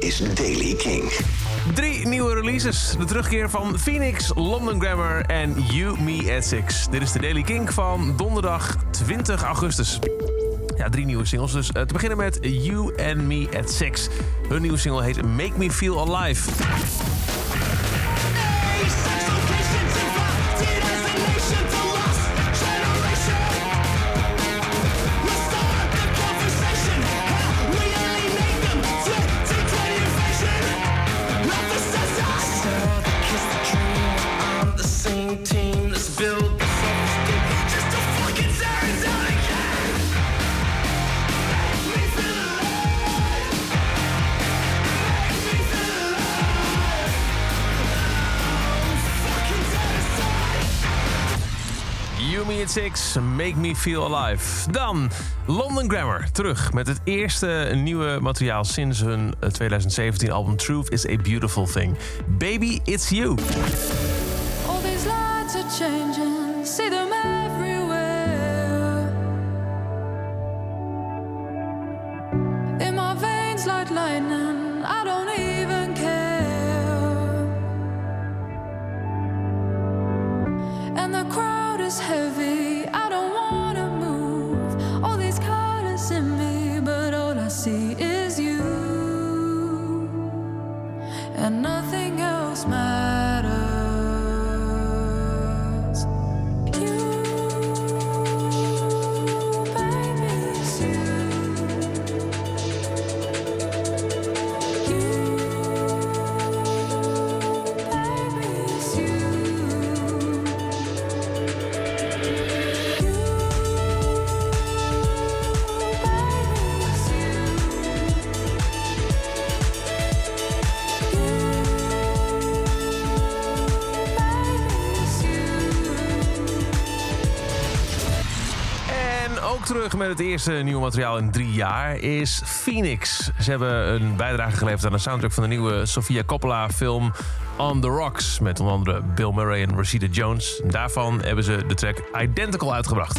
is Daily King. Drie nieuwe releases. De terugkeer van Phoenix, London Grammar en You Me at Six. Dit is de Daily Kink van donderdag 20 augustus. Ja, drie nieuwe singles. Dus eh, te beginnen met You and Me at Six. Hun nieuwe single heet Make Me Feel Alive. You Me at Six, Make Me Feel Alive. Dan London Grammar, terug met het eerste nieuwe materiaal sinds hun eh, 2017 album Truth is a Beautiful Thing. Baby, It's You. All these lights are changing, see them everywhere. In my veins like lightning, And nothing else matters. Terug met het eerste nieuwe materiaal in drie jaar is Phoenix. Ze hebben een bijdrage geleverd aan de soundtrack van de nieuwe Sofia Coppola film On the Rocks. Met onder andere Bill Murray en Rashida Jones. Daarvan hebben ze de track Identical uitgebracht.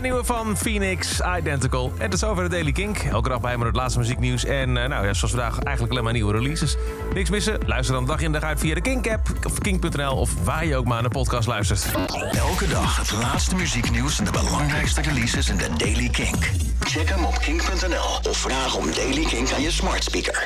Nieuwe van Phoenix, Identical. En is over de Daily Kink. Elke dag bij me het laatste muzieknieuws. En eh, nou ja, zoals vandaag eigenlijk alleen maar nieuwe releases. Niks missen? Luister dan dag in dag uit via de Kink-app of kink.nl... of waar je ook maar naar de podcast luistert. Elke dag het laatste muzieknieuws en de belangrijkste releases in de Daily Kink. Check hem op kink.nl of vraag om Daily Kink aan je smart speaker.